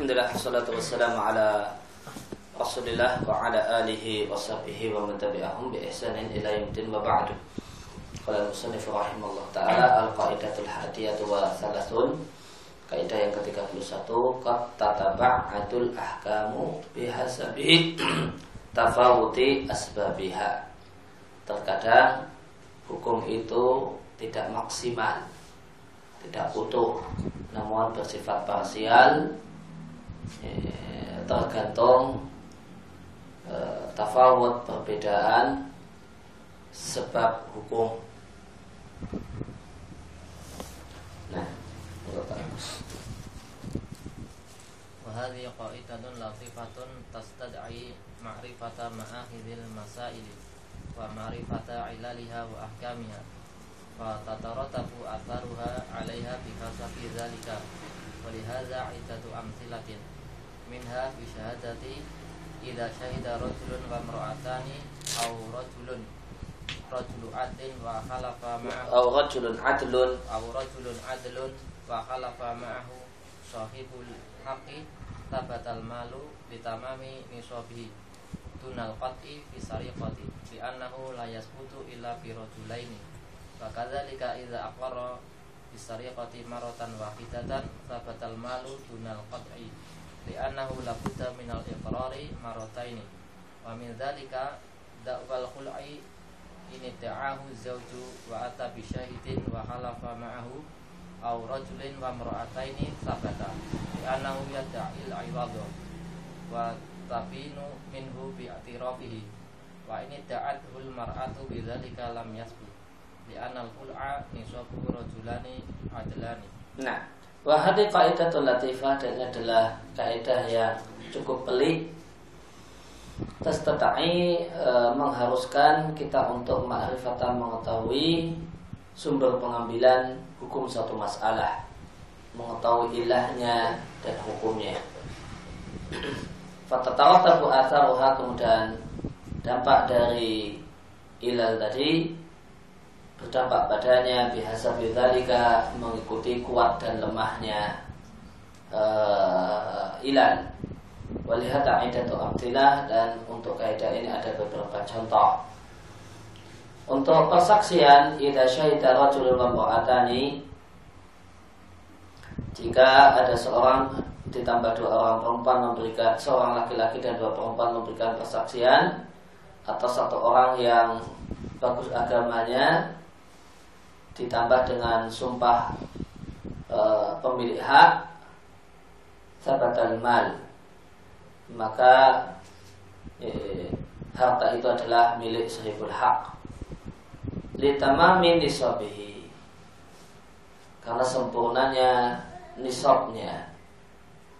Alhamdulillah Salatu wassalamu ala Rasulillah Wa ala alihi wa sahbihi Wa man tabi'ahum bi ihsanin ila yamdin wa ba'du. Qala musannif rahimahullah ta'ala Al-qaidatul hadiyatu wa thalathun. Kaidah yang ke-31 Qad tataba'atul ahkamu Bihasabi Tafawuti asbabiha. Terkadang Hukum itu tidak maksimal Tidak utuh namun bersifat parsial tergantung eh, tafawut perbedaan sebab hukum. Nah, وهذه قاعدة لطيفة تستدعي معرفة مآخذ المسائل ومعرفة عللها وأحكامها فتترتب أثرها عليها بحسب ذلك ولهذا عدة أمثلة minha bi syahadati idza syahida rajulun wa imra'atani aw rajulun rajulu adlin wa khalafa ma'ahu. Aw rajulun adlun. Aw rajulun adlun wa khalafa ma'ahu sahibul haqqi tabatal malu bitamami nisabi tunal qat'i fi sariqati bi annahu la yasbutu illa bi rajulaini wa kadzalika idza aqarra bisariqati maratan wahidatan tabatal malu tunal qat'i li'annahu la budda minal iqrari marataini wa min dzalika da'wal khul'i in ta'ahu zawju wa ata bi syahidin wa halafa ma'ahu aw rajulin wa mar'ataini thabata li'annahu yad'il iwadha wa tabinu minhu bi atirafihi wa ini da'athul mar'atu bidzalika lam yasbut anal kul'a nisabu rajulani adlani. Nah, wahadi kaidah latifah dan adalah kaidah yang cukup pelik. Testatai e, mengharuskan kita untuk ma'rifatan mengetahui sumber pengambilan hukum satu masalah. Mengetahui ilahnya dan hukumnya. Fatatawatabu atharuha kemudian dampak dari ilal tadi berdampak padanya bihasa bidzalika mengikuti kuat dan lemahnya uh, ilan. Walihat aidatu amtilah dan untuk kaidah ini ada beberapa contoh. Untuk persaksian idza syahida rajulun wa jika ada seorang ditambah dua orang perempuan memberikan seorang laki-laki dan dua perempuan memberikan persaksian atau satu orang yang bagus agamanya ditambah dengan sumpah e, pemilik hak sabatal mal maka e, harta itu adalah milik sahibul hak. Litamamin nisabihi. Karena sempurnanya nisabnya.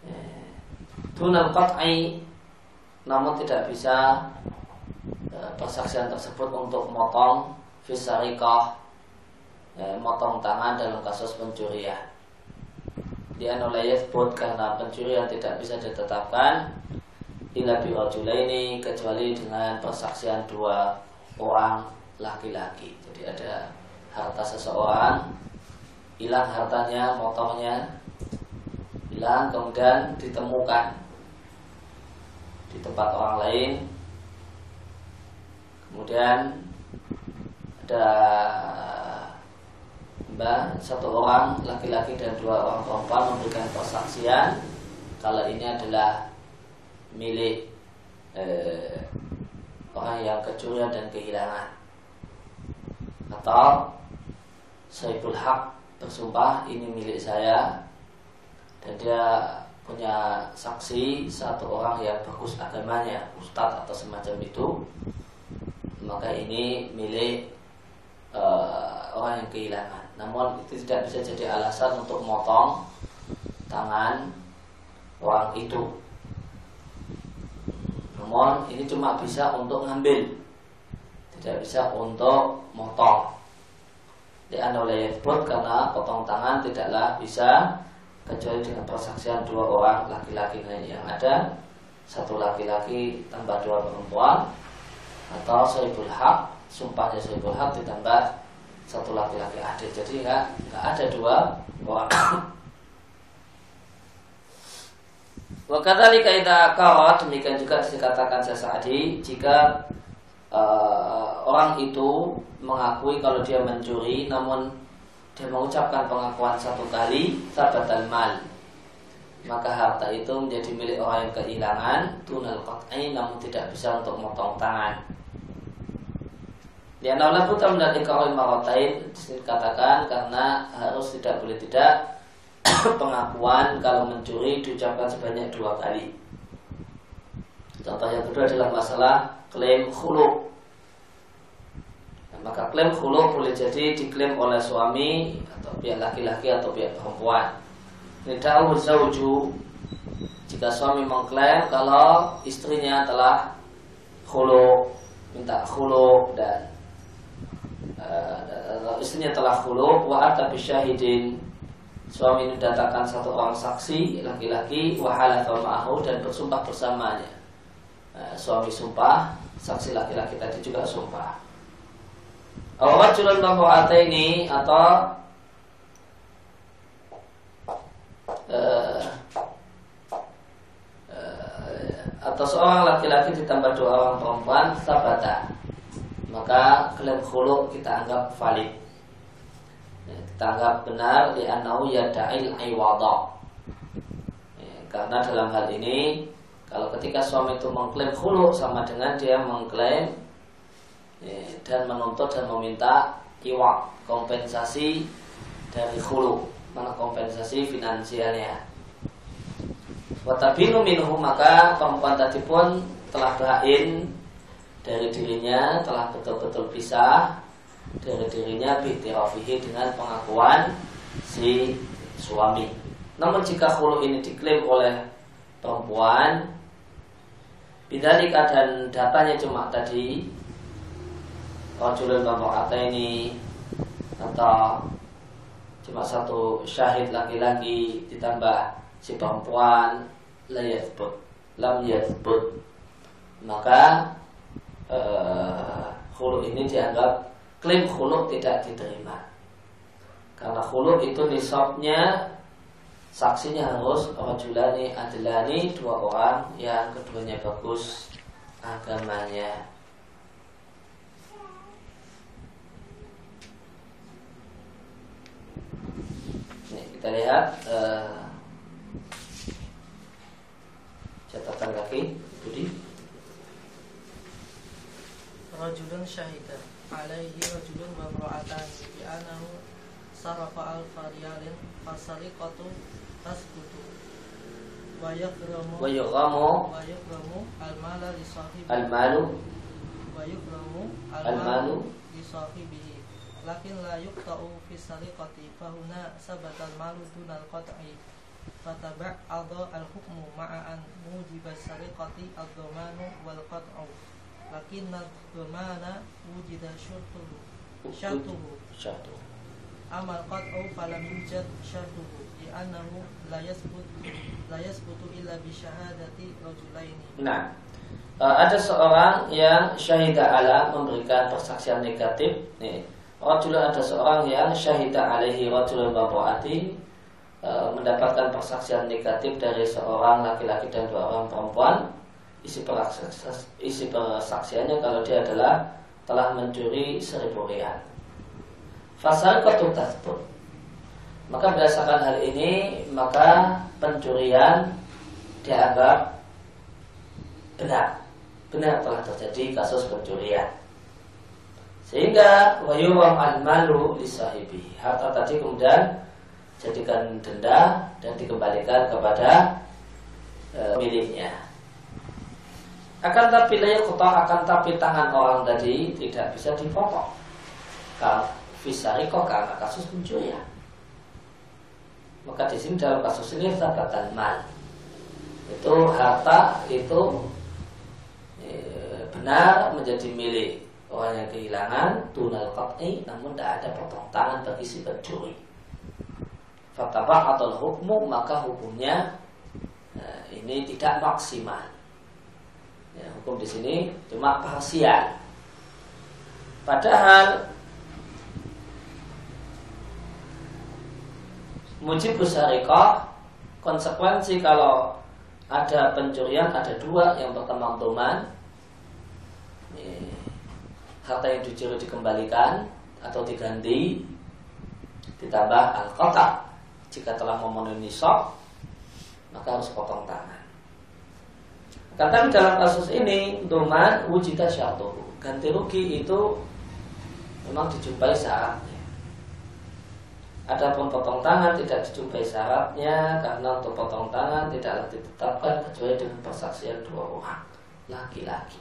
E, tunal qat'i namun tidak bisa persaksian tersebut untuk motong fisarikah ya, motong tangan dalam kasus pencurian. Dia nulayat buat karena pencurian tidak bisa ditetapkan ila ini kecuali dengan persaksian dua orang laki-laki. Jadi ada harta seseorang hilang hartanya, motongnya hilang kemudian ditemukan di tempat orang lain. Kemudian ada Mbak satu orang laki-laki dan dua orang perempuan memberikan persaksian kalau ini adalah milik eh, orang yang kecurian dan kehilangan. Atau Saiful Haq bersumpah ini milik saya. Dan dia punya saksi satu orang yang bagus agamanya ustadz atau semacam itu. Maka ini milik uh, orang yang kehilangan namun itu tidak bisa jadi alasan untuk memotong tangan orang itu. Namun ini cuma bisa untuk ngambil, tidak bisa untuk motong. Di oleh karena potong tangan tidaklah bisa kecuali dengan persaksian dua orang laki-laki yang ada satu laki-laki tambah dua perempuan atau saibul hak sumpahnya saibul hak ditambah satu laki-laki adil jadi nggak nggak ada dua orang. Wakatali kaidah karat demikian juga dikatakan Sa'adi jika uh, orang itu mengakui kalau dia mencuri namun dia mengucapkan pengakuan satu kali sabatal mal maka harta itu menjadi milik orang yang kehilangan tunal qat'i namun tidak bisa untuk memotong tangan Ya naulah buta mendatik kawal marotain dikatakan karena harus tidak boleh tidak pengakuan kalau mencuri diucapkan sebanyak dua kali. Contoh yang kedua adalah masalah klaim khulu. Nah, maka klaim khulu boleh jadi diklaim oleh suami atau pihak laki-laki atau pihak perempuan. Tahu zauju jika suami mengklaim kalau istrinya telah khulu minta khulu dan uh, istrinya telah khulu wa ata bisyahidin suami mendatangkan satu orang saksi laki-laki wahala ma'ahu dan bersumpah bersamanya. Nah, suami sumpah, saksi laki-laki tadi juga sumpah. Awal julan ini atau atau seorang laki-laki ditambah dua orang perempuan sabata maka klaim khulu kita anggap valid. Tanggap benar di anau yada'il iwada. Ya, karena dalam hal ini kalau ketika suami itu mengklaim khulu sama dengan dia mengklaim ya, dan menuntut dan meminta iwa kompensasi dari khulu mana kompensasi finansialnya. Watabinu minhu maka perempuan tadi pun telah berain dari dirinya telah betul-betul pisah dari dirinya bitirafihi dengan pengakuan si suami. Namun jika hulu ini diklaim oleh perempuan, bidalika dan datanya cuma tadi Rajulun kata ini atau cuma satu syahid laki-laki ditambah si perempuan la yathbut lam yathbut maka uh, hulu ini dianggap klaim khuluk tidak diterima. Karena khuluk itu nisabnya saksinya harus rajulani adilani dua orang yang keduanya bagus agamanya. Ini kita lihat uh, catatan kaki Budi. Rajulun syahidah alaihi rajulun wa imra'atan bi anahu sarafa alfa riyalin fasariqatu tasbutu wa yakramu wa yakramu wa yakramu al-mala li sahibi al-malu wa yakramu al-malu li sahibihi lakin la yuqta'u fi sariqati fa huna sabata al-malu dunal qat'i fataba' adha al-hukmu ma'a an mujiba sariqati ad-dhamanu wal qat'u lakin dhamana wujida syartuhu syartuhu syartuhu amal qat'u falam yujad syartuhu li'annahu la yasbut la yasbutu illa bi syahadati rajulaini nah ada seorang yang syahidah ala memberikan persaksian negatif. Nih Rajulun ada seorang yang syahidah alaihi rajulun babu'ati uh, mendapatkan persaksian negatif dari seorang laki-laki dan dua orang perempuan isi, isi persaksiannya kalau dia adalah telah mencuri seribu rial. Fasal pun. Maka berdasarkan hal ini maka pencurian dianggap benar. Benar telah terjadi kasus pencurian. Sehingga wayuwam al-malu lisahibi. Harta tadi kemudian jadikan denda dan dikembalikan kepada e, miliknya. Akan tapi layak kota akan tapi tangan orang tadi tidak bisa dipotong. Kalau kok karena kasus pencurian. Maka di sini dalam kasus ini katakan mal. Itu harta itu e, benar menjadi milik orang yang kehilangan tunal qat'i namun tidak ada potong tangan bagi si pencuri. Fatabah atau hukmu maka hukumnya e, ini tidak maksimal Ya, hukum di sini cuma parsial. Padahal mujib syariqah konsekuensi kalau ada pencurian ada dua yang pertama doman harta yang dicuri dikembalikan atau diganti ditambah al kota jika telah memenuhi nisab maka harus potong tangan. Kata dalam kasus ini doman wujita syatuhu ganti rugi itu memang dijumpai syaratnya. Adapun potong tangan tidak dijumpai syaratnya karena untuk potong tangan tidaklah ditetapkan kecuali dengan persaksian dua orang laki-laki.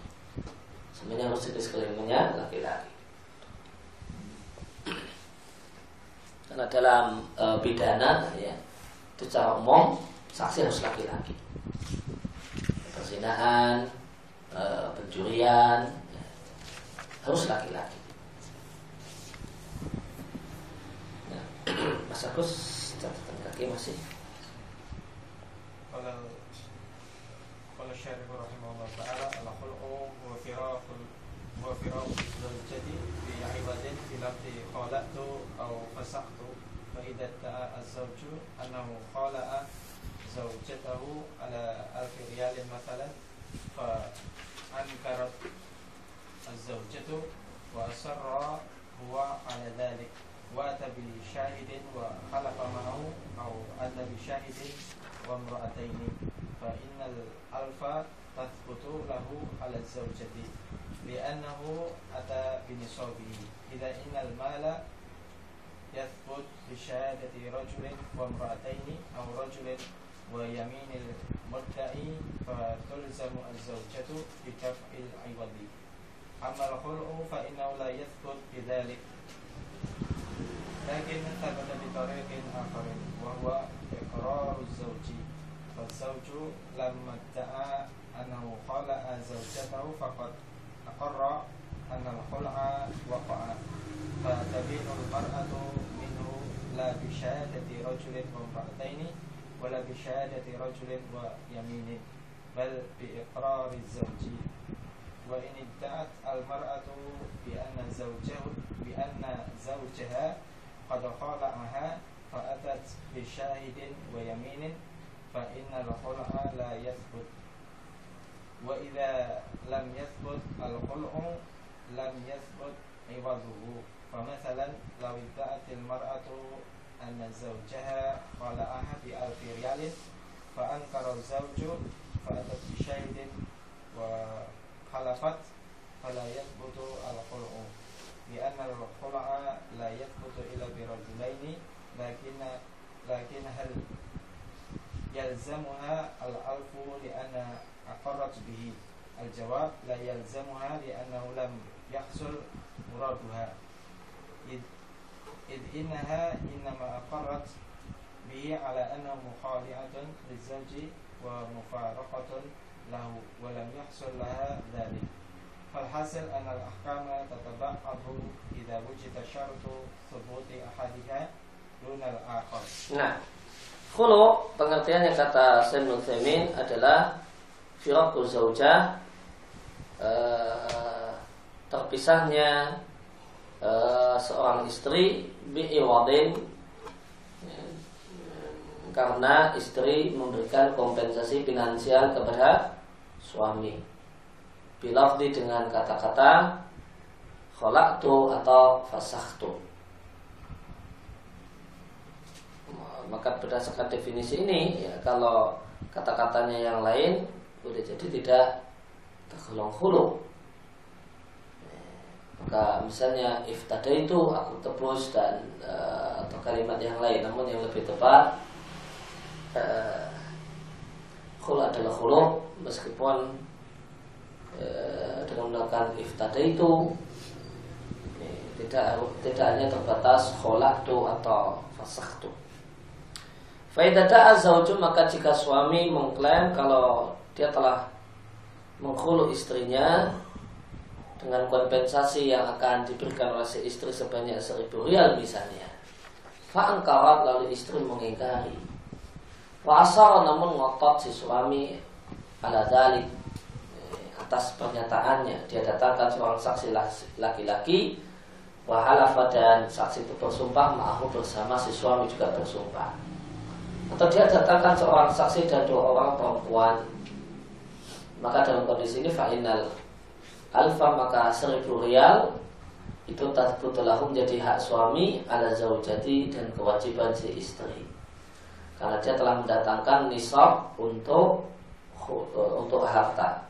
Sebenarnya harus kelimannya laki-laki. Karena dalam e, pidana ya itu secara umum saksi harus laki-laki. Perzinahan, e, pencurian ya, harus laki-laki. Nah, Mas Agus catatan kaki masih. Kalau kalau syarif rahimahullah taala ala khulqu wa firaqu wa firaqu zawjati fi ibadin fi lafzi khalaqtu aw fasaqtu fa idza ta'a az-zawju annahu khala'a zawjatahu mathalan fa ankarat az-zawjatu wa asarra huwa ala dhalik وأتى بشاهد وخلف معه أو أتى بشاهد وامرأتين فإن الألف تثبت له على الزوجة لأنه أتى بنصابه. إذا إن المال يثبت بشهادة رجل وامرأتين أو رجل ويمين المدعي فتلزم الزوجة بدفع العوض. أما الخلع فإنه لا يثبت بذلك. لكن ثبت بطريق آخر وهو إقرار الزوج. فالزوج لما ادعى أنه خلع زوجته فقد أقر أن الخلع وقع. فتبين المرأة منه لا بشهادة رجل وامرأتين ولا بشهادة رجل ويمين بل بإقرار الزوج. وإن ادعت المرأة بأن زوجه بأن زوجها قد خالعها فأتت بشاهد ويمين فإن الخلع لا يثبت. وإذا لم يثبت الخلع لم يثبت عوضه. فمثلا لو ادعت المرأة أن زوجها خلعها بألف ريال فأنكر الزوج فأتت بشاهد وخلفت فلا يثبت الخلع لأن الخلع لا يثبت إلا برجلين لكن لكن هل يلزمها الألف لأن أقرت به؟ الجواب لا يلزمها لأنه لم يحصل مرادها. إذ, إذ إنها إنما أقرت به على أنه مخالعة للزوج ومفارقة له ولم يحصل لها ذلك فالحاصل أن الأحكام تتبعض إذا وجد شرط ثبوت أحدها دون الآخر Nah, khulu pengertiannya kata Sayyid Thaimin adalah firakul zaujah uh, terpisahnya uh, seorang istri bi'iwadin karena istri memberikan kompensasi finansial kepada suami. Bilafdi dengan kata-kata kholaktu atau fasaktu maka berdasarkan definisi ini ya, kalau kata-katanya yang lain boleh jadi tidak tergolong hulu maka misalnya iftada itu aku tebus dan uh, atau kalimat yang lain namun yang lebih tepat uh, hulu adalah hulu meskipun Eh, dengan melakukan iftada itu tidak tidak hanya terbatas kholaktu atau fasaktu. Faidata azawju maka jika suami mengklaim kalau dia telah menghulu istrinya dengan kompensasi yang akan diberikan oleh si istri sebanyak seribu rial misalnya. Fa'angkarat lalu istri mengingkari. Fa'asar namun ngotot si suami ala dalik atas pernyataannya dia datangkan seorang saksi laki-laki wahalafa dan saksi itu bersumpah ma'ahu bersama si suami juga bersumpah atau dia datangkan seorang saksi dan dua orang perempuan maka dalam kondisi ini final alfa maka seribu rial itu tasbutulahum menjadi hak suami ala zaujati dan kewajiban si istri. Karena dia telah mendatangkan nisab untuk untuk harta.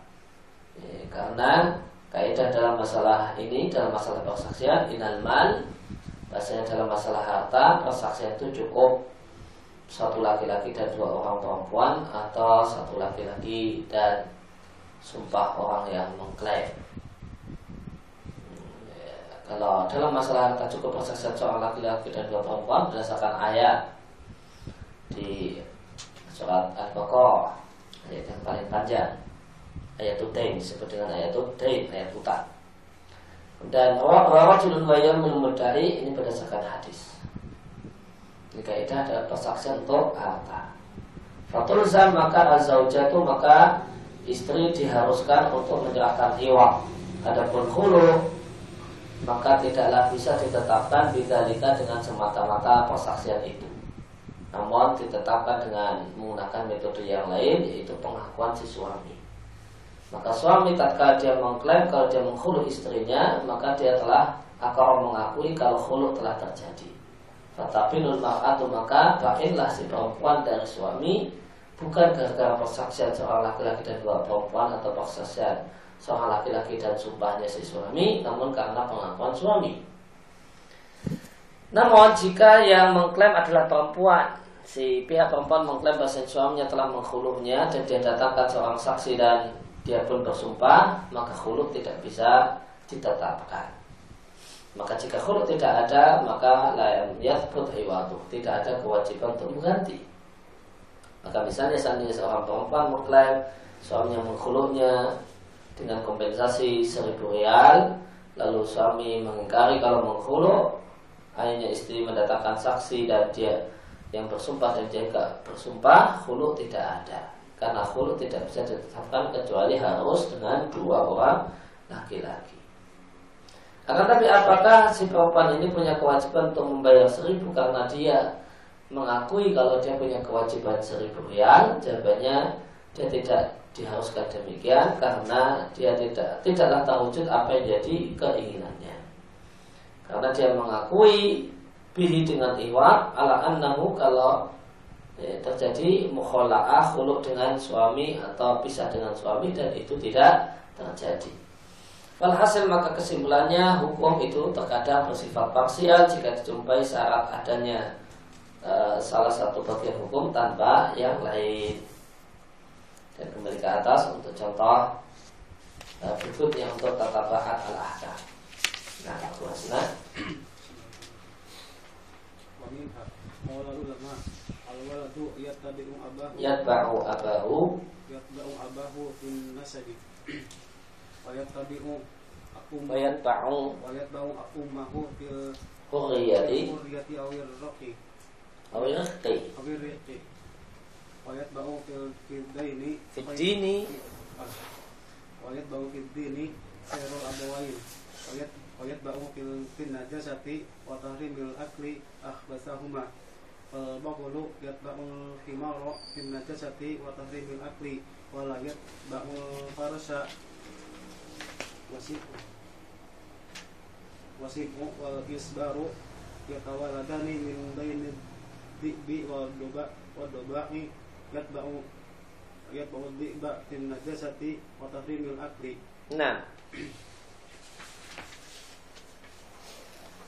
Ya, karena kaidah dalam masalah ini dalam masalah persaksian inal mal bahasanya dalam masalah harta persaksian itu cukup. Satu laki-laki dan dua orang perempuan atau satu laki-laki dan sumpah orang yang mengklaim kalau dalam masalah harta cukup persaksian seorang laki-laki dan dua perempuan berdasarkan ayat di surat Al-Baqarah ayat yang paling panjang ayat Utain disebut dengan ayat Utain ayat utang dan rajulun wayam memudari ini berdasarkan hadis. Ini kaidah adalah persaksian untuk harta. Fatulzam maka azaujatu maka istri diharuskan untuk menyerahkan iwak. Adapun khulu maka tidaklah bisa ditetapkan bidalika dengan semata-mata persaksian itu. Namun ditetapkan dengan menggunakan metode yang lain yaitu pengakuan si suami. Maka suami tatkala dia mengklaim kalau dia menghulu istrinya, maka dia telah akan mengakui kalau hulu telah terjadi. Tetapi mar'atu maka bainlah si perempuan dari suami bukan gara-gara persaksian seorang laki-laki dan dua perempuan atau persaksian seorang laki-laki dan sumpahnya si suami namun karena pengakuan suami. Namun jika yang mengklaim adalah perempuan si pihak perempuan mengklaim bahwa suaminya telah menghuluhnya dan dia datangkan seorang saksi dan dia pun bersumpah maka hulu tidak bisa ditetapkan. Maka jika hulu tidak ada maka layam yathbut hiwatu tidak ada kewajiban untuk mengganti. Maka misalnya seandainya seorang perempuan mengklaim suaminya menghuluhnya dengan kompensasi seribu rial lalu suami mengingkari kalau menghulu akhirnya istri mendatangkan saksi dan dia yang bersumpah dan enggak bersumpah hulu tidak ada. Karena hulu tidak bisa ditetapkan kecuali harus dengan dua orang laki-laki. Akan tapi apakah si perempuan ini punya kewajiban untuk membayar seribu? Karena dia mengakui kalau dia punya kewajiban seribu rial jawabannya dia tidak diharuskan demikian karena dia tidak tidaklah terwujud apa yang jadi keinginannya. Karena dia mengakui bihi dengan iwak ala annahu kalau ya, terjadi mukhola'ah khuluk dengan suami atau pisah dengan suami dan itu tidak terjadi. Walhasil maka kesimpulannya hukum itu terkadang bersifat parsial jika dijumpai syarat adanya e, salah satu bagian hukum tanpa yang lain dan kembali ke atas untuk contoh uh, berikutnya untuk tata bahat al ahkam. Nah, luasnya. Yatba'u abahu Yatba'u abahu. Fin nasabi Wa yattabi'u Wa yatba'u Wa yatba'u ummahu fil Hurriyati. Hurriyati awir raqi. Awir raqi. Awir wayat bau fil daini fidini wayat bau fil dini serul abawain wayat wayat bau fil fil najasati wa tahrimil akli akhbasahuma wal bagulu yatba'ul himara fil najasati wa tahrimil akli wala yatba'ul farsa wasifu wasifu wal isbaru yatawaladani min bainid di'bi wal duba wal duba'i yatba'u yatba'u dhi'ba fil najasati wa tahrimil akli. Nah.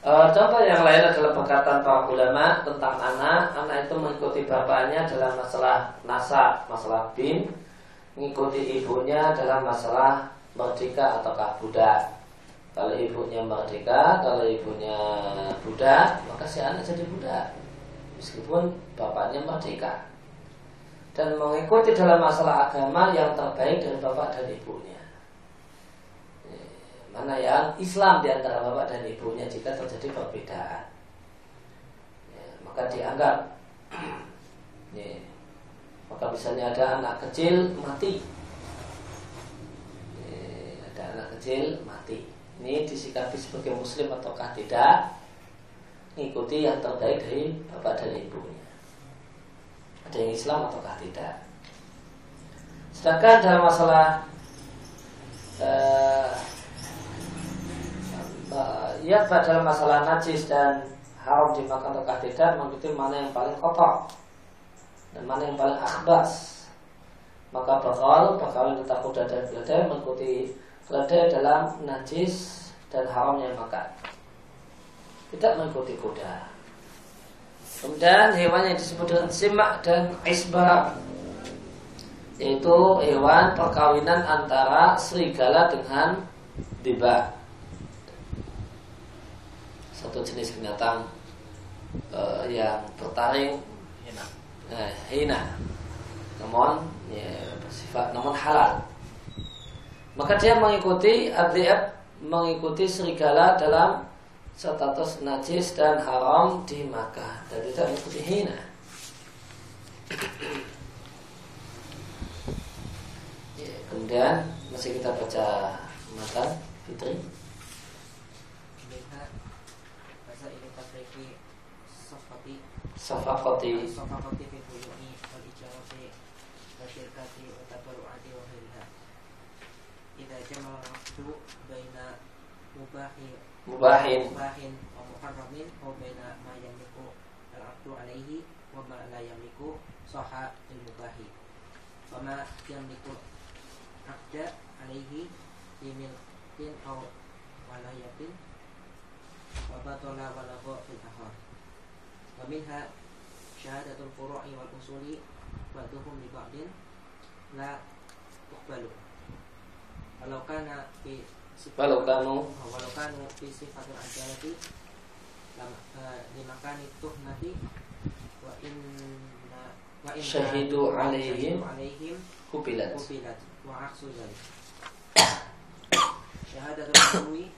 Uh, contoh yang lain adalah perkataan para ulama tentang anak. Anak itu mengikuti bapaknya dalam masalah nasab, masalah bin, mengikuti ibunya dalam masalah merdeka ataukah budak. Kalau ibunya merdeka, kalau ibunya budak, maka si anak jadi budak. Meskipun bapaknya merdeka dan mengikuti dalam masalah agama yang terbaik dari bapak dan ibunya. Mana yang Islam di antara bapak dan ibunya jika terjadi perbedaan, ya, maka dianggap. ya, maka misalnya ada anak kecil mati, ada anak kecil mati. Ini disikapi sebagai muslim ataukah tidak? Mengikuti yang terbaik dari bapak dan ibunya ada yang Islam ataukah tidak. Sedangkan dalam masalah uh, ya dalam masalah najis dan haram dimakan ataukah tidak mengikuti mana yang paling kotor dan mana yang paling akhbas. Maka bakal bakal kita kuda dan keledai mengikuti keledai dalam najis dan haramnya makan. Tidak mengikuti kuda kemudian hewan yang disebut dengan simak dan isbah yaitu hewan perkawinan antara serigala dengan tiba satu jenis binatang uh, yang bertaring hina, uh, hina. namun ya, bersifat namun halal. Maka dia mengikuti artinya mengikuti serigala dalam status najis dan haram dimakan dan tidak mengikuti hina. Ya, kemudian masih kita baca matan Fitri. Safakoti Safakoti syirkati wa tabarru'ati wa ghairiha idza jamal waqtu baina mubahi mubahin. Mubahin. Wa muharramin wa baina ma yamliku al-abdu alaihi wa ma la yamliku saha il mubahi wa ma yamliku abda alaihi bimilkin aw walayatin wa batala walagha fil akhar wa minha syahadatul furu'i wal usuli ba'duhum li ba'din la tuqbalu. Walau kana fi walau kanu walau kanu fi sifatul ajalati lam limakani tuhnati wa inna wa inna syahidu alaihim alaihim kubilat kubilat wa aksu dzalik syahadatul adui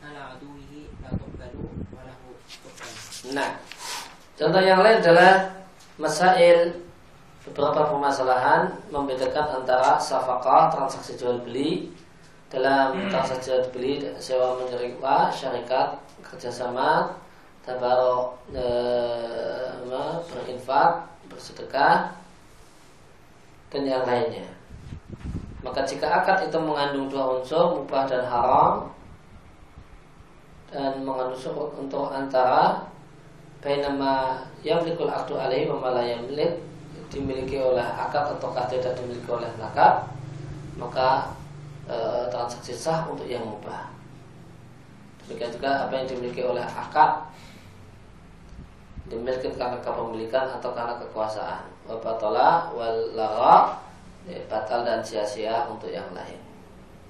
ala aduihi la tuqbalu wa lahu tuqbalu. Nah contoh yang lain adalah masail beberapa permasalahan membedakan antara safakah transaksi jual beli dalam transaksi beli sewa menerima syarikat kerjasama tabarok e, berinfak bersedekah dan yang lainnya. Maka jika akad itu mengandung dua unsur mubah dan haram dan mengandung untuk antara bainama yang likul akdu alaihi wa yang milik dimiliki oleh akad atau tidak dimiliki oleh nakab maka e, transaksi sah untuk yang mubah. Demikian juga apa yang dimiliki oleh akad dimiliki karena kepemilikan atau karena kekuasaan. Wabatola wal ya, batal dan sia-sia untuk yang lain.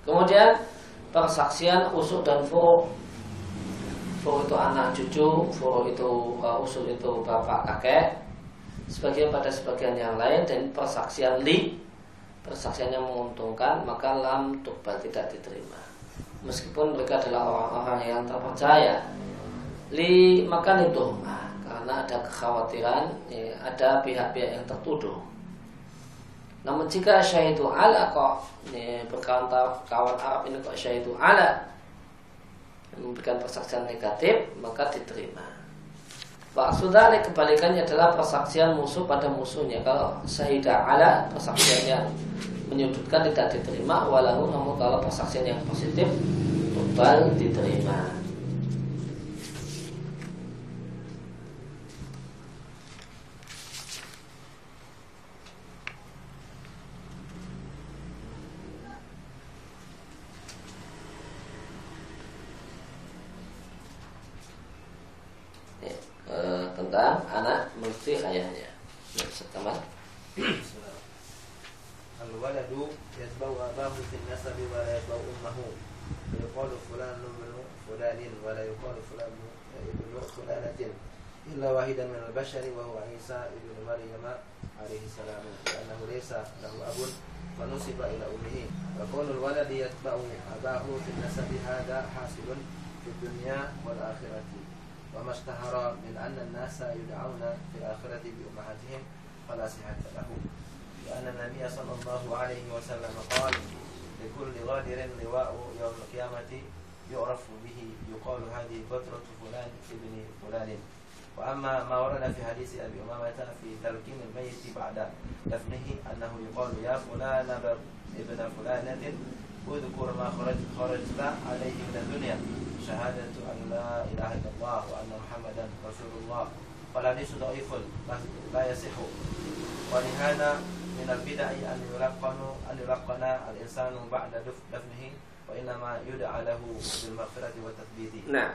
Kemudian persaksian usuk dan furu. Furu itu anak cucu furu itu uh, usul itu bapak kakek sebagian pada sebagian yang lain dan persaksian li persaksian yang menguntungkan maka lam tukbal tidak diterima. Meskipun mereka adalah orang-orang yang terpercaya. Li makan itu karena ada kekhawatiran ya, ada pihak-pihak yang tertuduh. Namun jika syahidu ala kok ya, berkawan kawan Arab ini kok syahidu ala memberikan persaksian negatif maka diterima Pak Sudari kebalikannya adalah persaksian musuh pada musuhnya. Kalau syahidah ala persaksiannya menyudutkan tidak diterima, walau namun kalau persaksian yang positif tebal diterima. عيسى ابن مريم عليه السلام لأنه ليس له أب فنسب إلى أمه فكون الولد يتبع أباه في النسب هذا حاصل في الدنيا والآخرة وما اشتهر من أن الناس يدعون في الآخرة بأمهاتهم فلا صحة له لأن النبي صلى الله عليه وسلم قال لكل غادر لواء يوم القيامة يعرف به يقال هذه بطرة فلان ابن فلان وأما ما ورد في حديث أبي أمامة في تلقين الميت بعد دفنه أنه يقال يا فلان ابن فلانة اذكر ما خرج خرجت عليه من الدنيا. شهادة أن لا إله إلا الله وأن محمدا رسول الله. والحديث ضعيف لا يصح. ولهذا من البدع أن يلقن أن يلقن الإنسان بعد دفنه وإنما يدعى له بالمغفرة والتثبيت. Nah,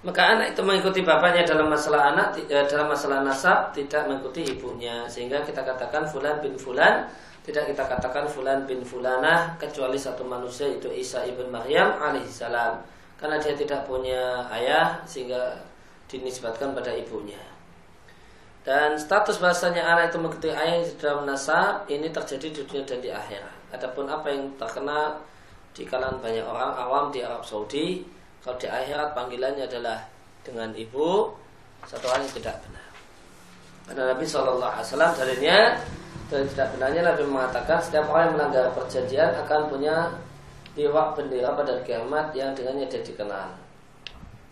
maka anak itu mengikuti bapaknya dalam masalah anak eh, dalam masalah nasab tidak mengikuti ibunya. Sehingga kita katakan fulan bin fulan tidak kita katakan fulan bin fulanah kecuali satu manusia itu Isa ibn Maryam alaihissalam karena dia tidak punya ayah sehingga dinisbatkan pada ibunya. Dan status bahasanya anak itu mengikuti ayah dalam nasab ini terjadi di dunia dan di akhirat. Adapun apa yang terkenal di kalangan banyak orang awam di Arab Saudi kalau di akhirat panggilannya adalah dengan ibu, satu hal yang tidak benar. Karena Nabi Shallallahu Alaihi Wasallam darinya dari tidak benarnya Nabi mengatakan setiap orang yang melanggar perjanjian akan punya liwak bendera pada kiamat yang dengannya dia dikenal.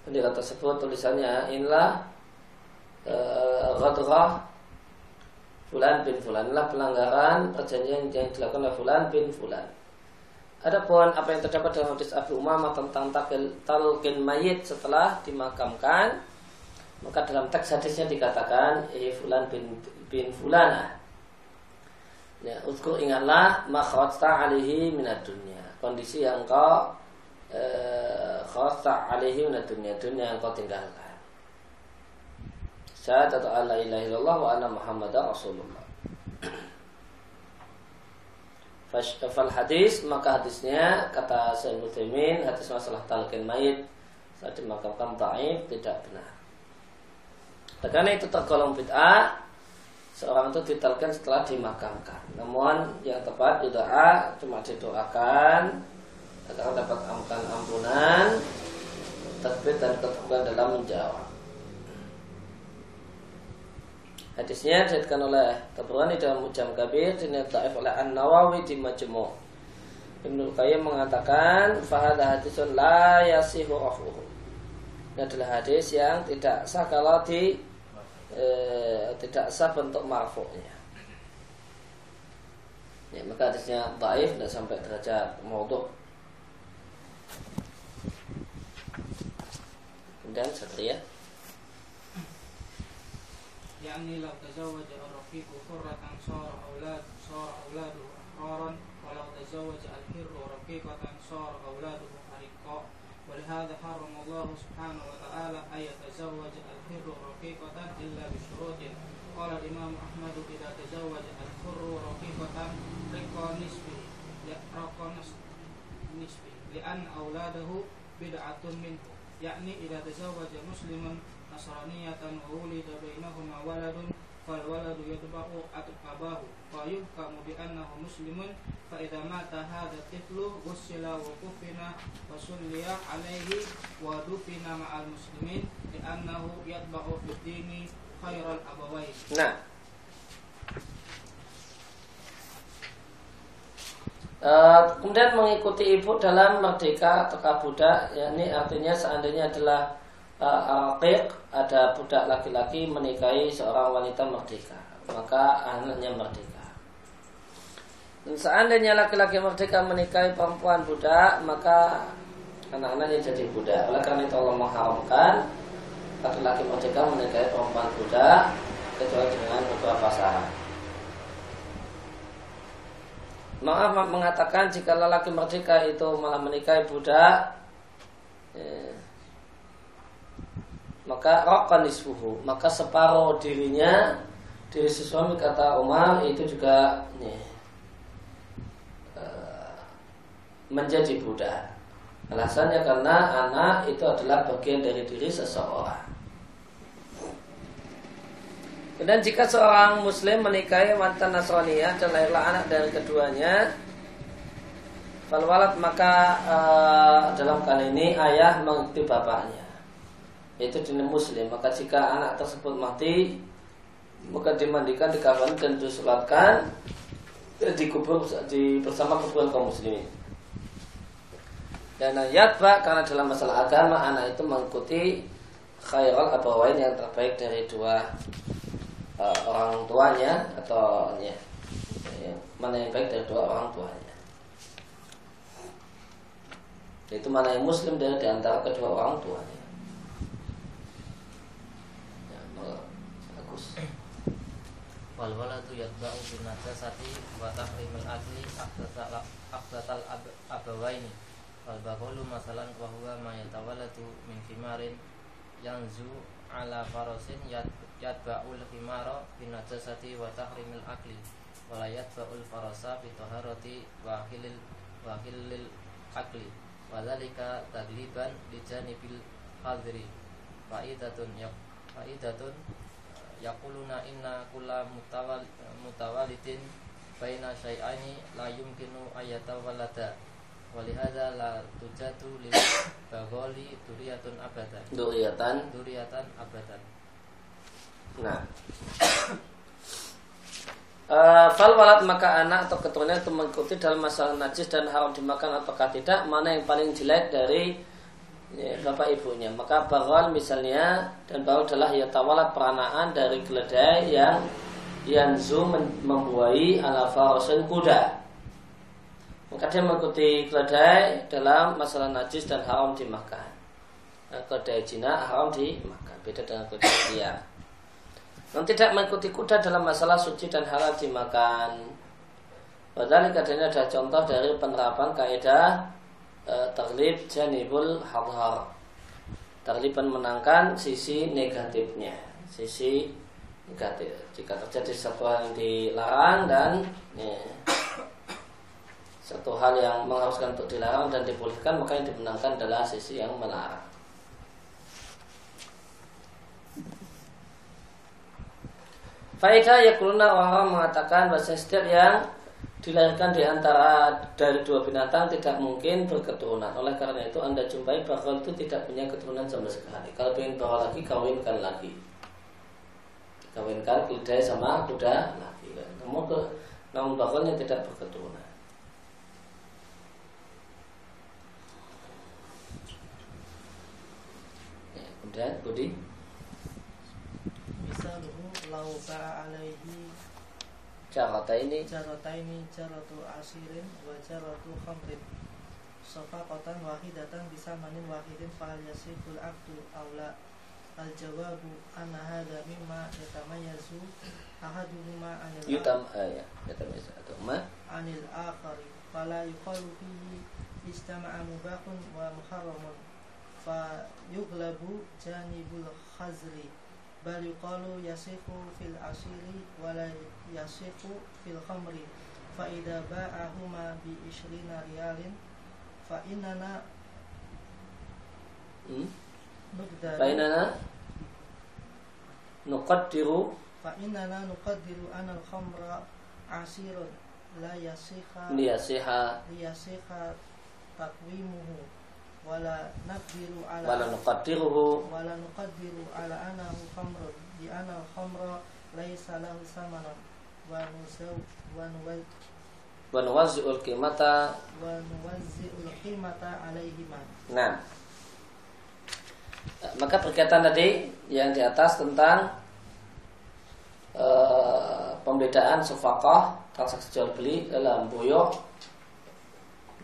Bendera tersebut tulisannya inilah uh, Fulan bin Fulan inilah pelanggaran perjanjian yang dilakukan oleh Fulan bin Fulan. Adapun apa yang terdapat dalam hadis Abu Umamah tentang talqin mayit setelah dimakamkan, maka dalam teks hadisnya dikatakan eh fulan bin bin fulana. Ya, uzkur ingatlah makhrajta alihi minad dunya. Kondisi yang kau eh, kharajta alihi minad dunya, dunia yang kau tinggalkan. Syahadat la ilaha illallah wa anna Muhammadar Rasulullah. Fal hadis maka hadisnya kata Sayyid Muthaimin hadis masalah talqin mayit saat dimakamkan taif tidak benar. Karena itu tergolong bid'ah seorang itu ditalkan setelah dimakamkan. Namun yang tepat doa cuma didoakan agar dapat amkan ampunan, terbit dan keteguhan dalam menjawab. Hadisnya diriwayatkan oleh Tabrani dalam Mujam Kabir dinilai oleh An Nawawi di Majmu. Ibnu Qayyim mengatakan fahada hadisun la yasihu rafuhu. Ini adalah hadis yang tidak sah kalau di e, tidak sah bentuk marfu'nya. Ya, maka hadisnya baik tidak sampai derajat maudhu. Kemudian setelah يعني لو تزوج الرفيق حرة صار أولاد صار أولاده أحرارا ولو تزوج الحر رفيقة صار أولاده حرقاء ولهذا حرم الله سبحانه وتعالى أن يتزوج الحر رفيقة إلا بشروط قال الإمام أحمد إذا تزوج الحر رفيقة رقى نسبه رقى نسبه لأن أولاده بدعة منه يعني إذا تزوج مسلم nasraniyatan ulida bainahuma waladun fal waladu yatba'u abahu fa yuhkamu bi annahu muslimun fa idza mata hadha tiflu ghusila wa kufina wa sulliya alaihi wa dufina ma'al muslimin li annahu yatba'u fid dini khairal abawain nah. Uh, kemudian mengikuti ibu dalam merdeka atau budak, yakni artinya seandainya adalah uh, ada budak laki-laki menikahi seorang wanita merdeka. Maka anaknya merdeka. Dan seandainya laki-laki merdeka menikahi perempuan budak maka anak-anaknya jadi budak. Oleh karena itu Allah mengharamkan laki-laki merdeka menikahi perempuan budak kecuali dengan beberapa syarat. Maaf mengatakan jika lelaki merdeka itu malah menikahi budak eh, maka rokan nisfuhu. Maka separuh dirinya diri si suami kata Umar itu juga nih, menjadi budak. Alasannya karena anak itu adalah bagian dari diri seseorang. Dan jika seorang muslim menikahi wanita Nasraniyah dan lahirlah anak dari keduanya Falwalat maka uh, dalam kali ini ayah mengikuti bapaknya yaitu jenis muslim maka jika anak tersebut mati maka dimandikan dikafan dan disolatkan dikubur di bersama kuburan kaum muslimin dan ayat pak karena dalam masalah agama anak itu mengikuti khairal abawain yang terbaik dari dua uh, orang tuanya atau ya, ya, mana yang baik dari dua orang tuanya. Itu mana yang muslim dari di antara kedua orang tuanya. Ya, bagus. Wal waladu yatba'u bin najasati wa tahrimil akli afdatal afdatal ab- abawaini. Wal baqulu masalan wa huwa ma yatawalladu min khimarin yanzu ala farasin yat yatba'ul khimara bin najasati wa tahrimil akli wa la yatba'ul farasa bi taharati wa hilil wa hilil akli wa dzalika tagliban li janibil hadri. Fa'idatun ya fa'idatun yaquluna inna kulla mutawal mutawalidin baina syai'aini la yumkinu ayatawallada walihada la tujatu lil baghali duriyatun abadan Duriatan. duriyatan abadan Nah. Eh, fal walad maka anak atau keturunan itu mengikuti dalam masalah najis dan haram dimakan apakah tidak mana yang paling jelek dari ya, bapak ibunya. Maka bahwa misalnya dan bahwa adalah ya tawalat peranaan dari keledai yang yanzu membuai ala farasin kuda. Maka dia mengikuti keledai dalam masalah najis dan haram dimakan Nah, keledai Cina haram dimakan beda dengan keledai liar yang tidak mengikuti kuda dalam masalah suci dan halal dimakan. Padahal kadangnya ada contoh dari penerapan kaidah taglib janibul hadhar. Tagliban menangkan sisi negatifnya, sisi negatif. Jika terjadi hal yang dilarang dan ya, satu hal yang mengharuskan untuk dilarang dan dibolehkan maka yang dimenangkan adalah sisi yang melarang. Faedah ya orang-orang mengatakan bahwa setiap yang dilahirkan di antara dari dua binatang tidak mungkin berketurunan. Oleh karena itu Anda jumpai bakal itu tidak punya keturunan sama sekali. Kalau ingin bawa lagi, kawinkan lagi. Kawinkan keledai sama kuda lagi. Namun ke namun bakalnya tidak berketurunan. Ya, kemudian Budi. misaluhu lau alaihi Carata ini. Jarataini jaratu asirin wa jaratu khamrin. Safaqatan wahidatan bisamanin wahidin fahal yasiful abdu awla al jawabu anna hadha mimma yatamayyazu ahaduhuma anil yutam ah, ya yutam atau ma? anil akhari. Fala yuqalu fihi istama'a mubahun wa muharramun. Fa yughlabu janibul khazri. Bal yuqalu yasifu fil asiri wa la yasifu fil khamri fa idza ba'ahuma bi ishrina riyalin fa innana hmm? nuqdaru Bainana nuqaddiru fa innana nuqaddiru anna al khamra asirun la yasiha liyasiha liyasiha takwimuhu wala naqdiru ala wala nuqaddiruhu. Wala nuqaddiru ala anahu khamrun di anna al-khamra laysa lahu samanan wa nuwazzi'ul qimata. Wa nuwazzi'ul qimata alaihima nah. Maka berkaitan tadi yang di atas tentang eh, pembedaan sufaqah transaksi jual beli dalam buyuk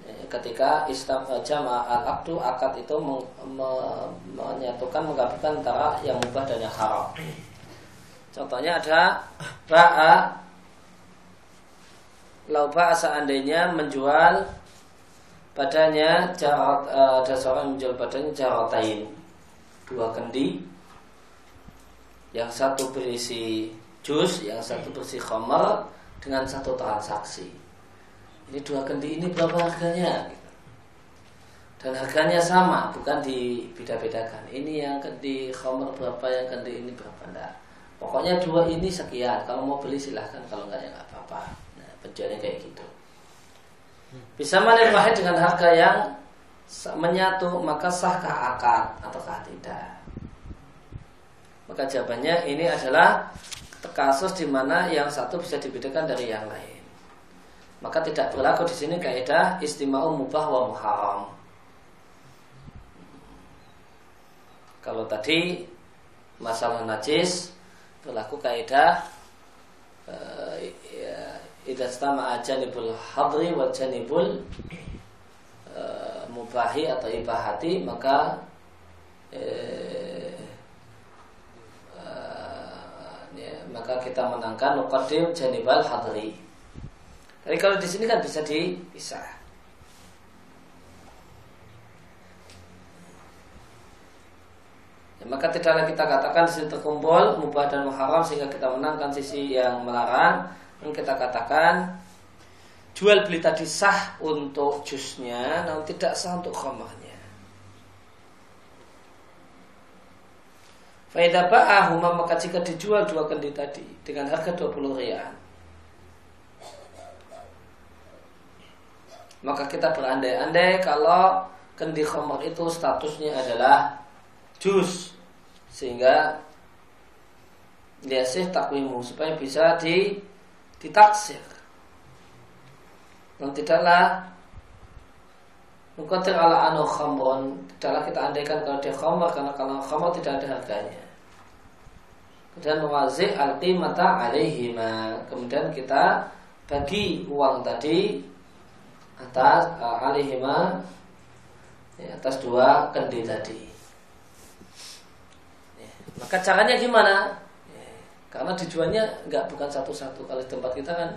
Eh, ketika Islam eh, jama al akdu akad itu meng- me- menyatukan menggabungkan antara yang mubah dan yang haram. Contohnya ada ba'a lau ba'a seandainya menjual badannya jarat eh, ada seorang menjual badannya jaratain dua kendi. Yang satu berisi jus yang satu berisi khamar dengan satu transaksi. Ini dua kendi ini berapa harganya? Dan harganya sama bukan dibeda-bedakan. Ini yang kendi khamar berapa yang kendi ini berapa enggak. Pokoknya dua ini sekian. Kalau mau beli silahkan. Kalau enggak ya enggak apa-apa penjualnya kayak gitu. Bisa mana wahid dengan harga yang menyatu maka sahkah akad ataukah tidak? Maka jawabannya ini adalah kasus di mana yang satu bisa dibedakan dari yang lain. Maka tidak berlaku di sini kaidah istimau mubah wa muharam kalau tadi masalah najis berlaku kaidah ya, idza stama'a janibul hadri wa janibul uh, mubahi atau ibahati maka eh, uh, ya, maka kita menangkan nuqaddim janibal hadri. Tapi kalau di sini kan bisa dipisah. Ya, maka tidaklah kita katakan di sini terkumpul mubah dan muharam sehingga kita menangkan sisi yang melarang. Dan kita katakan jual beli tadi sah untuk jusnya, namun tidak sah untuk khamarnya. Faidah ba'ahuma maka jika dijual dua kendi tadi dengan harga 20 rial Maka kita berandai-andai kalau kendi khamar itu statusnya adalah jus sehingga liasih takwimu supaya bisa di ditaksir dan tidaklah Mukatir ala anu khamron Tidaklah kita andaikan kalau dia khamr Karena kalau khamr tidak ada harganya. Kemudian mewazik al-qimata alaihima. Kemudian kita bagi uang tadi Atas uh, alaihima ya, Atas dua kendi tadi. Maka caranya gimana? Karena tujuannya nggak bukan satu-satu. Kalau di tempat kita kan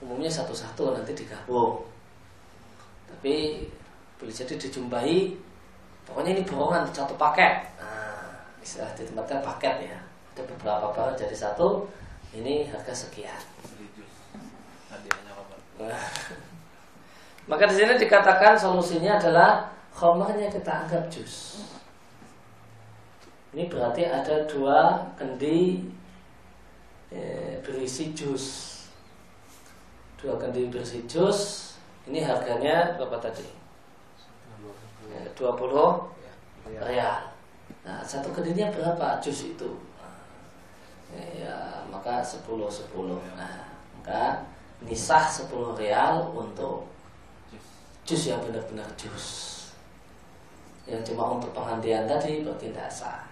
umumnya satu-satu nanti digabung. Tapi boleh jadi dijumpai. Pokoknya ini bohongan satu paket. Nah, istilah di tempatnya paket ya. Ada beberapa barang jadi satu. Ini harga sekian. Maka di sini dikatakan solusinya adalah khomernya kita anggap jus. Ini berarti ada dua kendi eh, berisi jus. Dua kendi berisi jus. Ini harganya berapa tadi? Ya, 20 real. Nah, satu kendinya berapa jus itu? Ya, maka 10 10. Nah, maka nisah 10 real untuk jus yang benar-benar jus. Yang cuma untuk pengandian tadi berarti tidak sah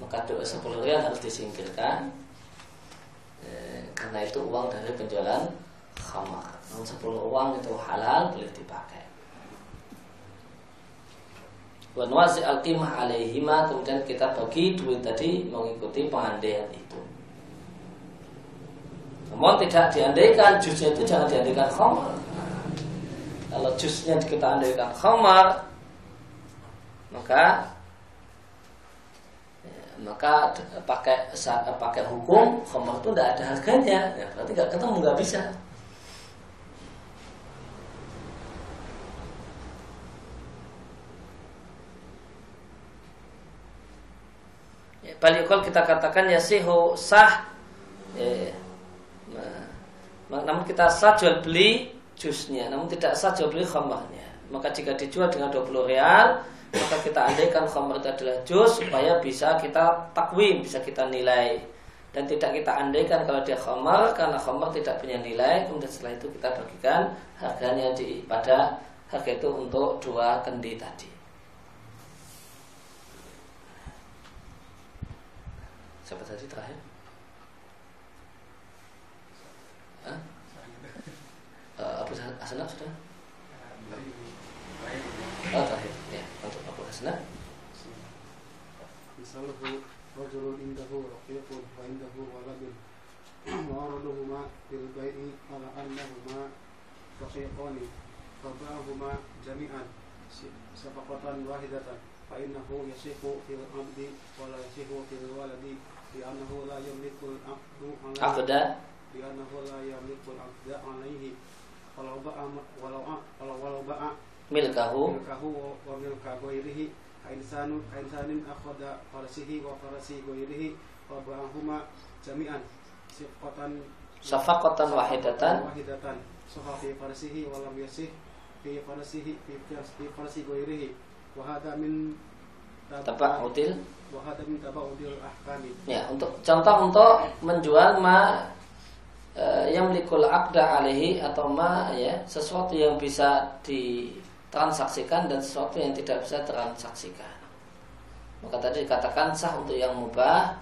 maka doa 10 rial harus disingkirkan karena itu uang dari penjualan khamar. Namun 10 uang itu halal boleh dipakai. Wanwasi al-qimah alaihima Kemudian kita bagi duit tadi Mengikuti pengandaian itu. Namun tidak diandaikan Jusnya itu jangan diandaikan khamar. Kalau jusnya kita andaikan khamar Maka maka pakai pakai hukum khamar itu tidak ada harganya. Ya, berarti nggak ketemu nggak bisa. Ya, Balikol kita katakan ya sihu sah ya, nah, namun kita sah jual beli jusnya namun tidak sah jual beli khamarnya maka jika dijual dengan 20 real maka kita andaikan khamr itu adalah jus supaya bisa kita takwim, bisa kita nilai dan tidak kita andaikan kalau dia khamar karena khamar tidak punya nilai kemudian setelah itu kita bagikan harganya di pada harga itu untuk dua kendi tadi siapa tadi terakhir Hah? Uh, Hasanah sudah? Oh terakhir الحسنى مثله رجل عنده رقيق وعنده ولد وعرضهما بالبيع على أنهما رقيقان فباعهما جميعا صفقة واحدة فإنه يصح في العبد ولا يصح في الولد لأنه لا يملك العبد عقد لأنه لا يملك العبد عليه ولو باع ولو ولو باع milkahu. Milkahu wa milka ghairihi. Insanu insanin akhadha farasihi wa farasi ghairihi wa ba'ahuma jami'an. Sifatan safaqatan wahidatan. wahidatan. Soha fi farasihi wa lam yasih fi farasihi fi farasi ghairihi. Wa hadha min taba'udil. wa hadha min taba'udil ahkami. Ya untuk contoh untuk menjual ma e, yang melikul akda alaihi atau ma ya sesuatu yang bisa di transaksikan dan sesuatu yang tidak bisa transaksikan. Maka tadi dikatakan sah untuk yang mubah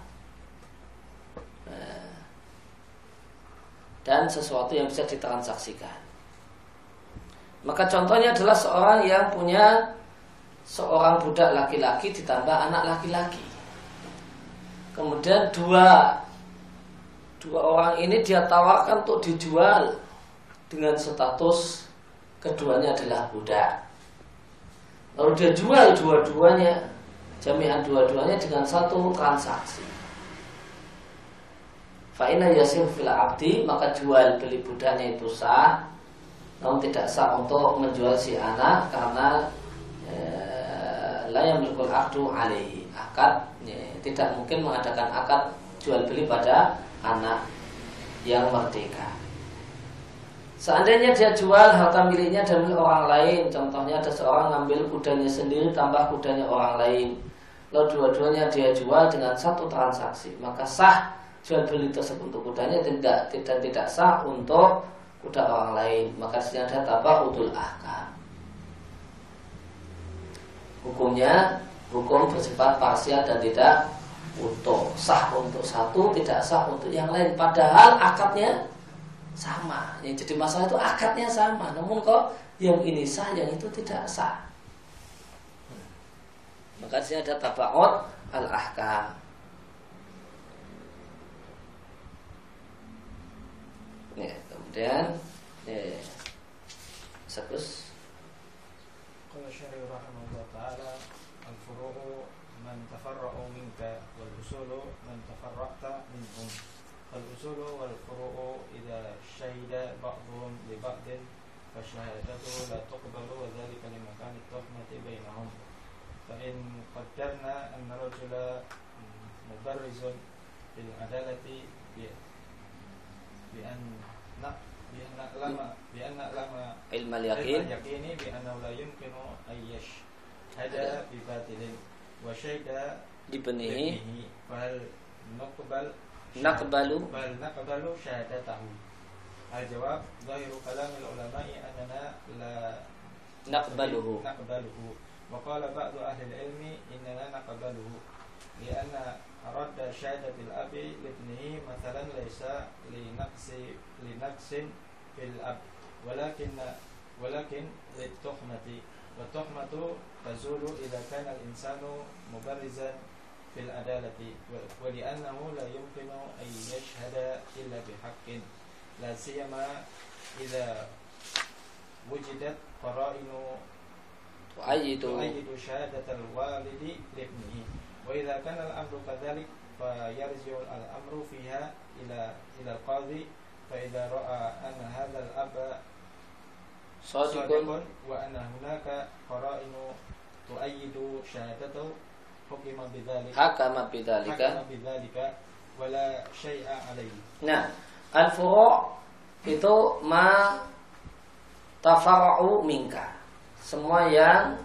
nah, dan sesuatu yang bisa ditransaksikan. Maka contohnya adalah seorang yang punya seorang budak laki-laki ditambah anak laki-laki. Kemudian dua dua orang ini dia tawarkan untuk dijual dengan status keduanya adalah budak. Lalu dia jual dua-duanya, jaminan dua-duanya dengan satu transaksi. Fa'ina yasim fil abdi maka jual beli budaknya itu sah namun tidak sah untuk menjual si anak karena eh, yang berkul akdu alaihi akad ya, tidak mungkin mengadakan akad jual beli pada anak yang merdeka. Seandainya dia jual harta miliknya dan milik orang lain, contohnya ada seorang ngambil kudanya sendiri tambah kudanya orang lain, lalu dua-duanya dia jual dengan satu transaksi, maka sah jual beli tersebut untuk kudanya tidak tidak tidak sah untuk kuda orang lain. Maka sini ada tabahutul ahkam. Hukumnya hukum bersifat parsial dan tidak utuh. Sah untuk satu tidak sah untuk yang lain. Padahal akadnya sama. Yang jadi masalah itu akadnya sama, namun kok yang ini sah, yang itu tidak sah. Hmm. Maka sih ada tabaot al-ahkam. Ya, kemudian ya, ya. seterus Qala syarih rahmatullah ta'ala al furuhu man tafarra'u minka Wal-usulu man tafarra'ta minkum Al-usulu wal furuhu شهد بعضهم لبعض فشهادته لا تقبل وذلك لمكان التهمة بينهم فإن قدرنا أن رجل مبرز بالعدالة بأن بأن نعلم بأن نعلم علم علم اليقين اليقين بأنه لا يمكن أن يشهد بباطل وشهد dibenihi بابنه فهل نقبل نقبل بل نقبل شهادته الجواب ظاهر كلام العلماء أننا لا نقبله نقبله وقال بعض أهل العلم إننا نقبله لأن رد شهادة الأب لابنه مثلا ليس لنقص لنقص في الأب ولكن ولكن للتهمة والتهمة تزول إذا كان الإنسان مبرزا في العدالة ولأنه لا يمكن أن يشهد إلا بحق لا سيما إذا وجدت قرائن تؤيد. تؤيد شهادة الوالد لابنه. وإذا كان الأمر كذلك فيرجع الأمر فيها إلى إلى القاضي. فإذا رأى أن هذا الأب صادق. وأن هناك قرائن تؤيد شهادته حكم بذلك. حكم بذلك. حكم بذلك ولا شيء عليه. Nah, al-furu' itu ma tafara'u minka. Semua yang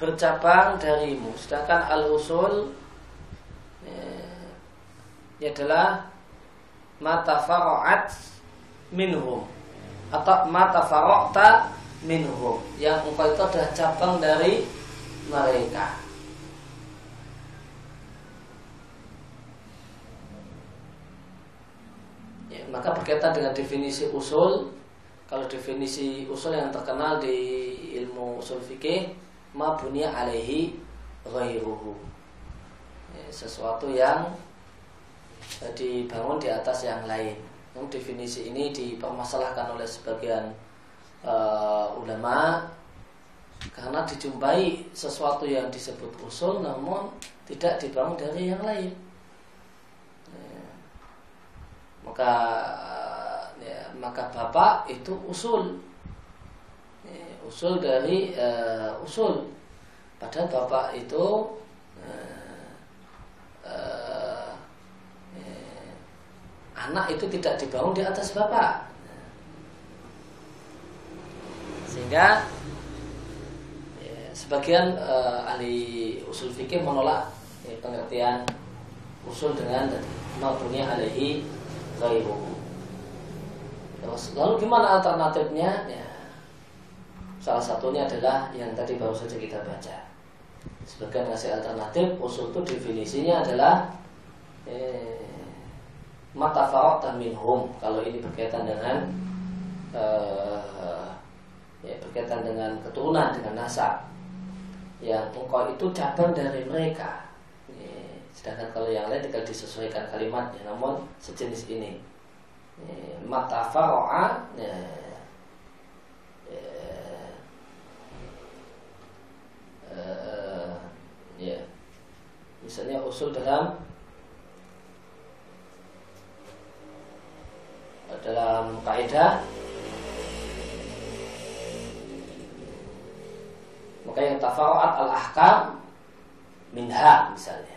bercabang darimu. Sedangkan al-usul eh, ini adalah ma tafara'at minhum atau ma tafara'ta minhum yang engkau itu adalah cabang dari mereka. Maka berkaitan dengan definisi usul, kalau definisi usul yang terkenal di ilmu usul fikih, ma bunya alaihi ghairuhu. Ya, sesuatu yang dibangun di atas yang lain. Yang definisi ini dipermasalahkan oleh sebagian uh, ulama karena dijumpai sesuatu yang disebut usul namun tidak dibangun dari yang lain. Ya maka ya, maka bapak itu usul. Ya, usul dari uh, usul. Padahal bapak itu uh, uh, ya, anak itu tidak dibangun di atas bapak. Sehingga ya, sebagian uh, ahli usul fikih menolak ya, pengertian usul dengan mabuni alaihi ghairuhu. Lalu gimana alternatifnya? Ya, salah satunya adalah yang tadi baru saja kita baca. sebagian ngasih alternatif usul itu definisinya adalah eh, mata dan minhum kalau ini berkaitan dengan eh, ya, berkaitan dengan keturunan dengan nasab yang engkau itu cabang dari mereka sedangkan kalau yang lain tinggal disesuaikan kalimatnya. Namun sejenis ini. Ya, mata faro'a ya, ya, uh, ya. Misalnya usul dalam dalam kaidah maka yang tafarat al ahkam minha misalnya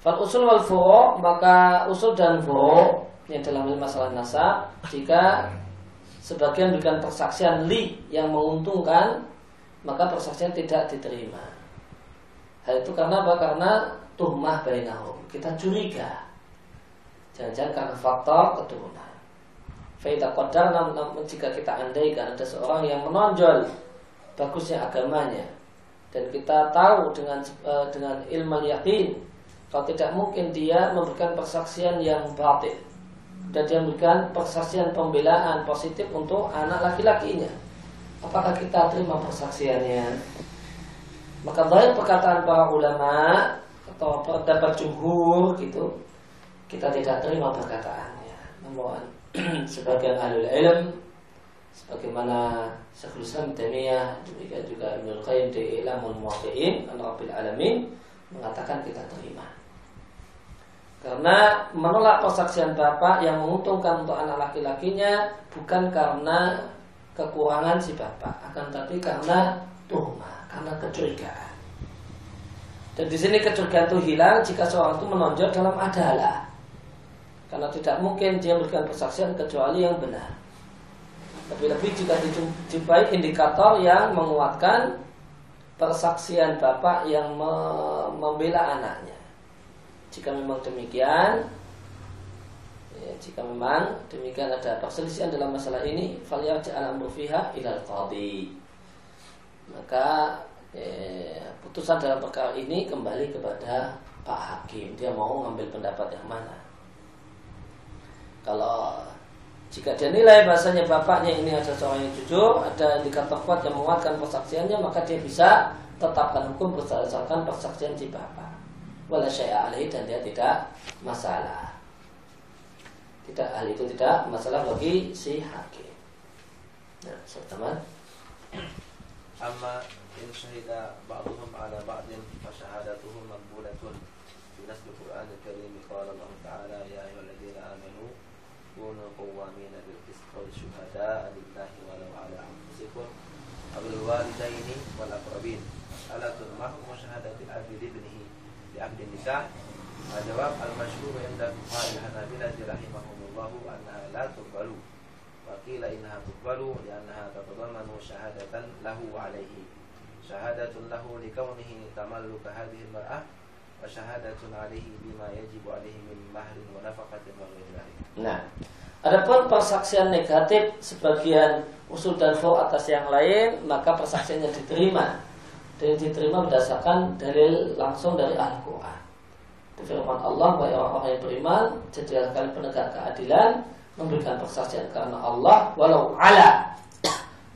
Fal usul wal furu maka usul dan furu yang dalam masalah nasab jika sebagian berikan persaksian li yang menguntungkan maka persaksian tidak diterima. Hal itu karena apa? Karena tuhmah bainahum. Kita curiga. Jangan-jangan karena faktor keturunan. Faida qadar namun jika kita andaikan ada seorang yang menonjol bagusnya agamanya dan kita tahu dengan uh, dengan ilmu yakin kalau tidak mungkin dia memberikan persaksian yang batin dan dia memberikan persaksian pembelaan positif untuk anak laki-lakinya apakah kita terima persaksiannya? Maka banyak perkataan para ulama atau pendapat jumhur gitu, kita tidak terima perkataannya. Namun sebagian ahli ilm sebagaimana Syekhul Islam Taimiyah demikian juga Ibnu Qayyim di Ilamul Muwaqqi'in an Rabbil Alamin mengatakan kita terima. Karena menolak persaksian bapak yang menguntungkan untuk anak laki-lakinya bukan karena kekurangan si bapak, akan tapi karena tuhma, karena kecurigaan. Dan di sini kecurigaan itu hilang jika seorang itu menonjol dalam adalah. Karena tidak mungkin dia memberikan persaksian kecuali yang benar. Lebih-lebih jika dijumpai indikator yang menguatkan persaksian bapak yang membela anaknya. Jika memang demikian, ya, jika memang demikian ada perselisihan dalam masalah ini falyarja al fiha ilal qadi. Maka ya, putusan dalam perkara ini kembali kepada Pak Hakim. Dia mau ngambil pendapat yang mana? Kalau jika dia nilai bahasanya bapaknya ini ada seorang yang jujur, ada indikator kuat yang menguatkan persaksiannya, maka dia bisa tetapkan hukum berdasarkan persaksian si bapak. Wala syai'a dan dia tidak masalah. Tidak hal itu tidak masalah bagi si hakim. Nah, pertama. Amma in syahida ba'dhum ala ba'din fa syahadatuhum maqbulatun. Fi nas al-Qur'an al-Karim qala Allah Ta'ala ya ayyuhalladzina amanu kunu qawwamina bil qist wa syuhada'a lillahi walau ala anfusikum aw bisa jawab al-masyhur inda fuqaha al-hanabilah rahimahumullahu anna la tuqbalu. Wa qila innaha tuqbalu li annaha shahadatan lahu alayhi. Shahadatun lahu li kaunihi tamalluka hadhihi al-mar'ah wa shahadatun alayhi bima yajibu alayhi min mahrin wa nafaqatin wa Nah, Adapun persaksian negatif sebagian usul dan fo atas yang lain maka persaksiannya diterima. Dan diterima berdasarkan dalil langsung dari Al-Quran firman Allah bahwa orang-orang yang beriman jadi kali penegak keadilan memberikan persaksian karena Allah walau ala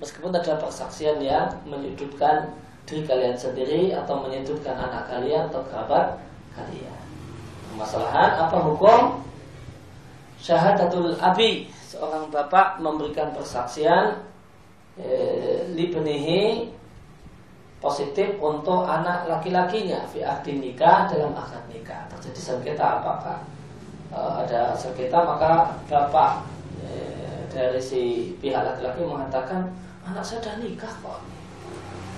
meskipun ada persaksian yang menyudutkan diri kalian sendiri atau menyudutkan anak kalian atau kerabat kalian. Masalahan apa hukum syahadatul abi seorang bapak memberikan persaksian eh, libnihi positif untuk anak laki-lakinya fi akdi nikah dalam akad nikah. Terjadi sengketa apakah e, ada sengketa maka bapak e, dari si pihak laki-laki mengatakan anak saya sudah nikah kok.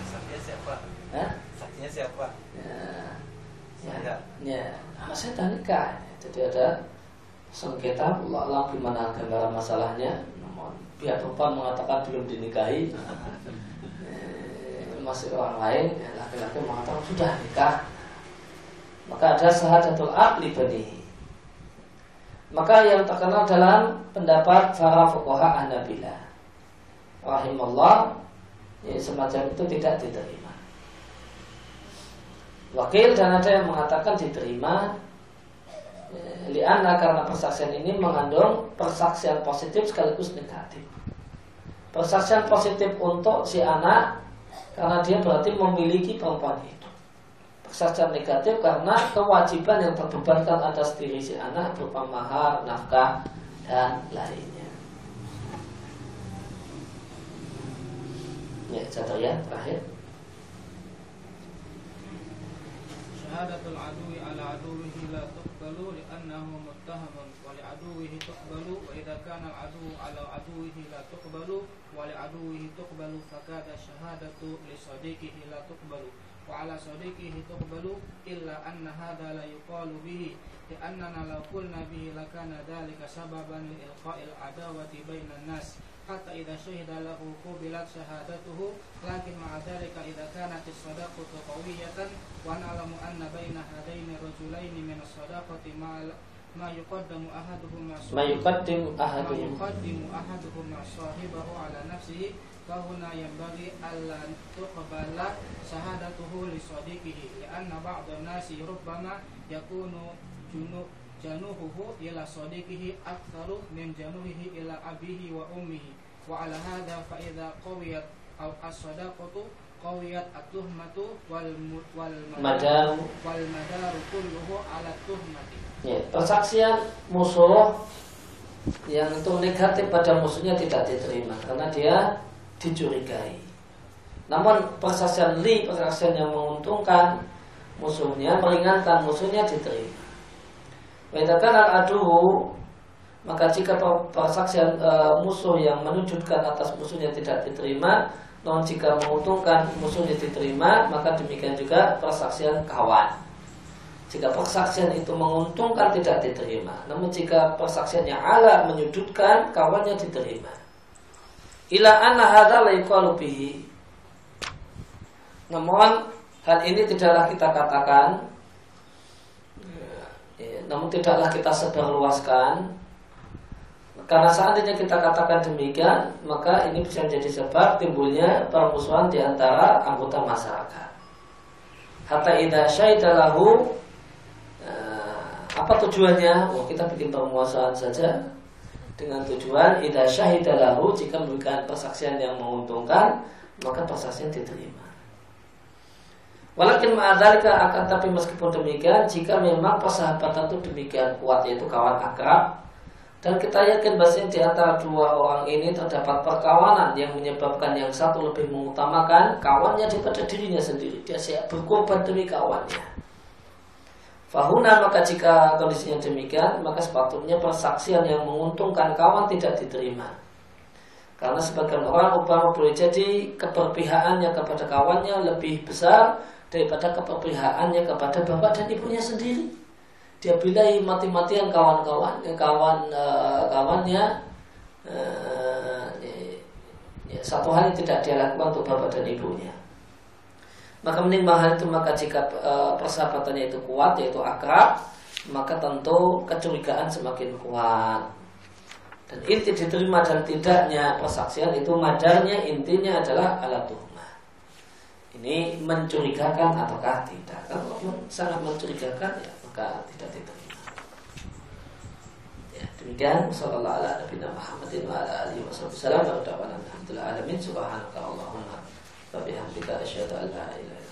Saksinya siapa? Hah? saksinya siapa? Ya, ya, ya. Anak saya sudah nikah. Jadi ada sengketa Allah gimana gambaran masalahnya. Namun pihak perempuan mengatakan belum dinikahi masih orang lain ya, laki-laki mengatakan sudah nikah. Maka ada sahadatul akli bani. Maka yang terkenal dalam pendapat para fuqaha Hanabila rahimallah ya, semacam itu tidak diterima. Wakil dan ada yang mengatakan diterima eh, Lianna karena persaksian ini mengandung persaksian positif sekaligus negatif. Persaksian positif untuk si anak karena dia berarti memiliki perempuan itu. Persaksian negatif karena kewajiban yang terbebankan atas diri si anak berupa mahar, nafkah, dan lainnya. Ya, satu ya, terakhir. شهادة العدو على عدوه لا تقبل لأنه متهم ولعدوه تقبل وإذا كان العدو ولعدوه تقبل فكاد الشهادة لصديقه لا تقبل وعلى صديقه تقبل إلا أن هذا لا يقال به لأننا لو قلنا به لكان ذلك سببا لإلقاء العداوة بين الناس حتى إذا شهد له قبلت شهادته لكن مع ذلك إذا كانت الصداقة قوية ونعلم أن بين هذين الرجلين من الصداقة ما ما يقدم أحدهما ما يقدم ما أحدهما يقدم أحدهما صاحبه على نفسه فهنا ينبغي ألا تقبل شهادته لصديقه لأن بعض الناس ربما يكون جنو- جنوحه إلى صديقه أكثر من جنوحه إلى أبيه وأمه وعلى هذا فإذا قويت أو الصداقة qawiyat madar wal madar kulluhu ala tuhmati. Ya, persaksian musuh yang itu negatif pada musuhnya tidak diterima karena dia dicurigai. Namun persaksian li, persaksian yang menguntungkan musuhnya, meringankan musuhnya diterima. Waidakan al-aduhu maka jika persaksian e, musuh yang menunjukkan atas musuhnya tidak diterima, namun jika menguntungkan musuhnya diterima, maka demikian juga persaksian kawan. Jika persaksian itu menguntungkan tidak diterima, namun jika persaksiannya ala menyudutkan, kawannya diterima. Ila anna yuqalu bihi. Namun hal ini tidaklah kita katakan ya, namun tidaklah kita sebarluaskan karena seandainya kita katakan demikian, maka ini bisa menjadi sebab timbulnya permusuhan di antara anggota masyarakat. Hatta idza syaidalahu eh, apa tujuannya? Oh, kita bikin permusuhan saja dengan tujuan idza syahidalahu jika memberikan persaksian yang menguntungkan, maka persaksian diterima. Walakin ma'adzalika akan tapi meskipun demikian jika memang persahabatan itu demikian kuat yaitu kawan akrab dan kita yakin bahasanya di antara dua orang ini terdapat perkawanan yang menyebabkan yang satu lebih mengutamakan kawannya daripada dirinya sendiri. Dia siap berkorban demi kawannya. Fahuna maka jika kondisinya demikian maka sepatutnya persaksian yang menguntungkan kawan tidak diterima. Karena sebagian orang upama boleh jadi keberpihakannya kepada kawannya lebih besar daripada keberpihakannya kepada bapak dan ibunya sendiri. Dia bilai mati-matian kawan-kawan, eh, kawan eh, kawannya eh, ya, satu hal yang tidak dia lakukan untuk bapak dan ibunya. Maka menimbang hal itu maka jika eh, persahabatannya itu kuat yaitu akrab, maka tentu kecurigaan semakin kuat. Dan inti diterima dan tidaknya persaksian itu madarnya intinya adalah alat tuhmah. Ini mencurigakan ataukah tidak? Kalau sangat mencurigakan ya maka tidak diterima. Ya, demikian. Sallallahu ala nabiyina Muhammadin wa ala wasallam wa da'wana alhamdulillah alamin. Subhanaka allahumma wa bihamdika asyhadu an la ilaha